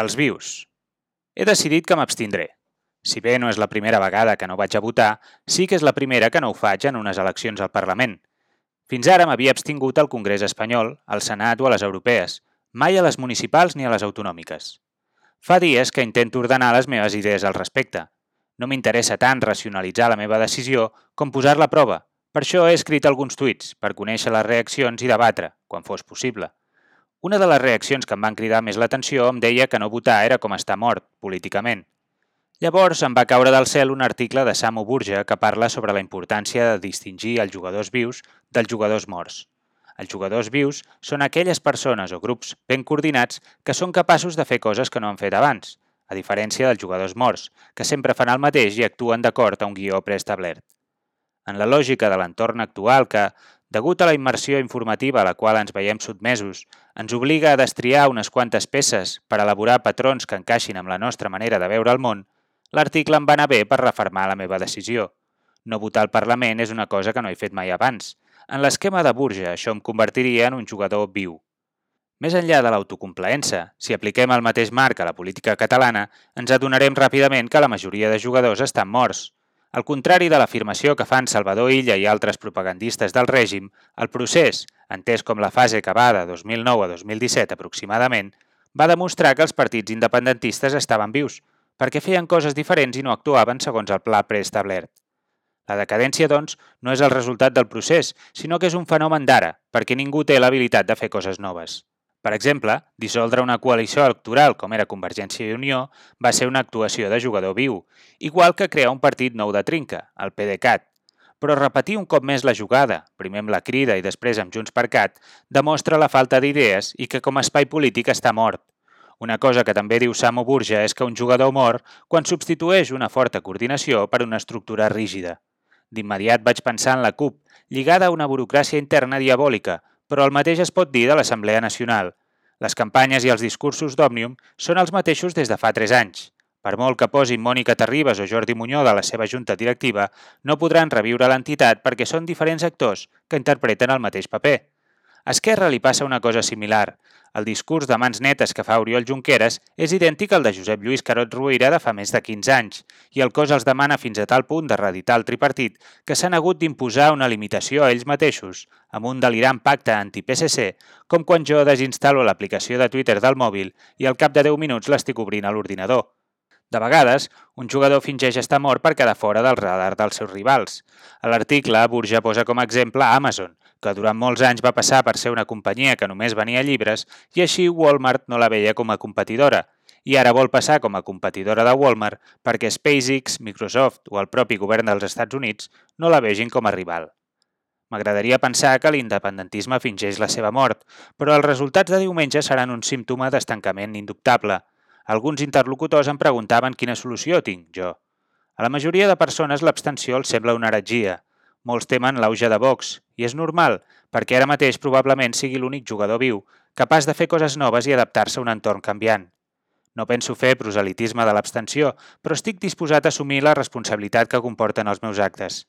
Els vius. He decidit que m'abstindré. Si bé no és la primera vegada que no vaig a votar, sí que és la primera que no ho faig en unes eleccions al Parlament. Fins ara m'havia abstingut al Congrés espanyol, al Senat o a les europees, mai a les municipals ni a les autonòmiques. Fa dies que intento ordenar les meves idees al respecte. No m'interessa tant racionalitzar la meva decisió com posar-la a prova. Per això he escrit alguns tuits, per conèixer les reaccions i debatre, quan fos possible. Una de les reaccions que em van cridar més l'atenció em deia que no votar era com estar mort, políticament. Llavors em va caure del cel un article de Samu Burja que parla sobre la importància de distingir els jugadors vius dels jugadors morts. Els jugadors vius són aquelles persones o grups ben coordinats que són capaços de fer coses que no han fet abans, a diferència dels jugadors morts, que sempre fan el mateix i actuen d'acord a un guió preestablert. En la lògica de l'entorn actual que, degut a la immersió informativa a la qual ens veiem sotmesos, ens obliga a destriar unes quantes peces per elaborar patrons que encaixin amb la nostra manera de veure el món, l'article em va anar bé per reformar la meva decisió. No votar al Parlament és una cosa que no he fet mai abans. En l'esquema de Burja, això em convertiria en un jugador viu. Més enllà de l'autocomplaença, si apliquem el mateix marc a la política catalana, ens adonarem ràpidament que la majoria de jugadors estan morts. Al contrari de l'afirmació que fan Salvador Illa i altres propagandistes del règim, el procés, entès com la fase que va de 2009 a 2017 aproximadament, va demostrar que els partits independentistes estaven vius, perquè feien coses diferents i no actuaven segons el pla preestablert. La decadència, doncs, no és el resultat del procés, sinó que és un fenomen d'ara, perquè ningú té l'habilitat de fer coses noves. Per exemple, dissoldre una coalició electoral com era Convergència i Unió va ser una actuació de jugador viu, igual que crear un partit nou de trinca, el PDeCAT. Però repetir un cop més la jugada, primer amb la crida i després amb Junts per Cat, demostra la falta d'idees i que com a espai polític està mort. Una cosa que també diu Samo Burja és que un jugador mor quan substitueix una forta coordinació per una estructura rígida. D'immediat vaig pensar en la CUP, lligada a una burocràcia interna diabòlica, però el mateix es pot dir de l'Assemblea Nacional. Les campanyes i els discursos d'Òmnium són els mateixos des de fa 3 anys. Per molt que posin Mònica Terribas o Jordi Muñoz a la seva junta directiva, no podran reviure l'entitat perquè són diferents actors que interpreten el mateix paper. A Esquerra li passa una cosa similar. El discurs de mans netes que fa Oriol Junqueras és idèntic al de Josep Lluís Carot Ruïra de fa més de 15 anys, i el cos els demana fins a tal punt de reeditar el tripartit que s'han hagut d'imposar una limitació a ells mateixos, amb un delirant pacte anti-PSC, com quan jo desinstal·lo l'aplicació de Twitter del mòbil i al cap de 10 minuts l'estic obrint a l'ordinador. De vegades, un jugador fingeix estar mort per quedar fora del radar dels seus rivals. A l'article, Burja posa com a exemple Amazon, que durant molts anys va passar per ser una companyia que només venia llibres i així Walmart no la veia com a competidora, i ara vol passar com a competidora de Walmart perquè SpaceX, Microsoft o el propi govern dels Estats Units no la vegin com a rival. M'agradaria pensar que l'independentisme fingeix la seva mort, però els resultats de diumenge seran un símptoma d'estancament indubtable. Alguns interlocutors em preguntaven quina solució tinc, jo. A la majoria de persones l'abstenció els sembla una heretgia, molts temen l'auge de Vox, i és normal, perquè ara mateix probablement sigui l'únic jugador viu, capaç de fer coses noves i adaptar-se a un entorn canviant. No penso fer proselitisme de l'abstenció, però estic disposat a assumir la responsabilitat que comporten els meus actes.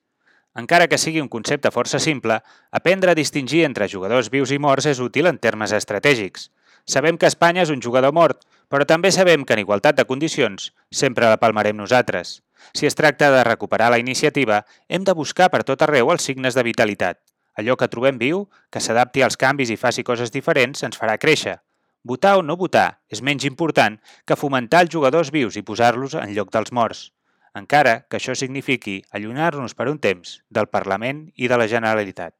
Encara que sigui un concepte força simple, aprendre a distingir entre jugadors vius i morts és útil en termes estratègics. Sabem que Espanya és un jugador mort, però també sabem que en igualtat de condicions sempre la palmarem nosaltres. Si es tracta de recuperar la iniciativa, hem de buscar per tot arreu els signes de vitalitat. Allò que trobem viu, que s'adapti als canvis i faci coses diferents, ens farà créixer. Votar o no votar és menys important que fomentar els jugadors vius i posar-los en lloc dels morts, encara que això signifiqui allunyar-nos per un temps del Parlament i de la Generalitat.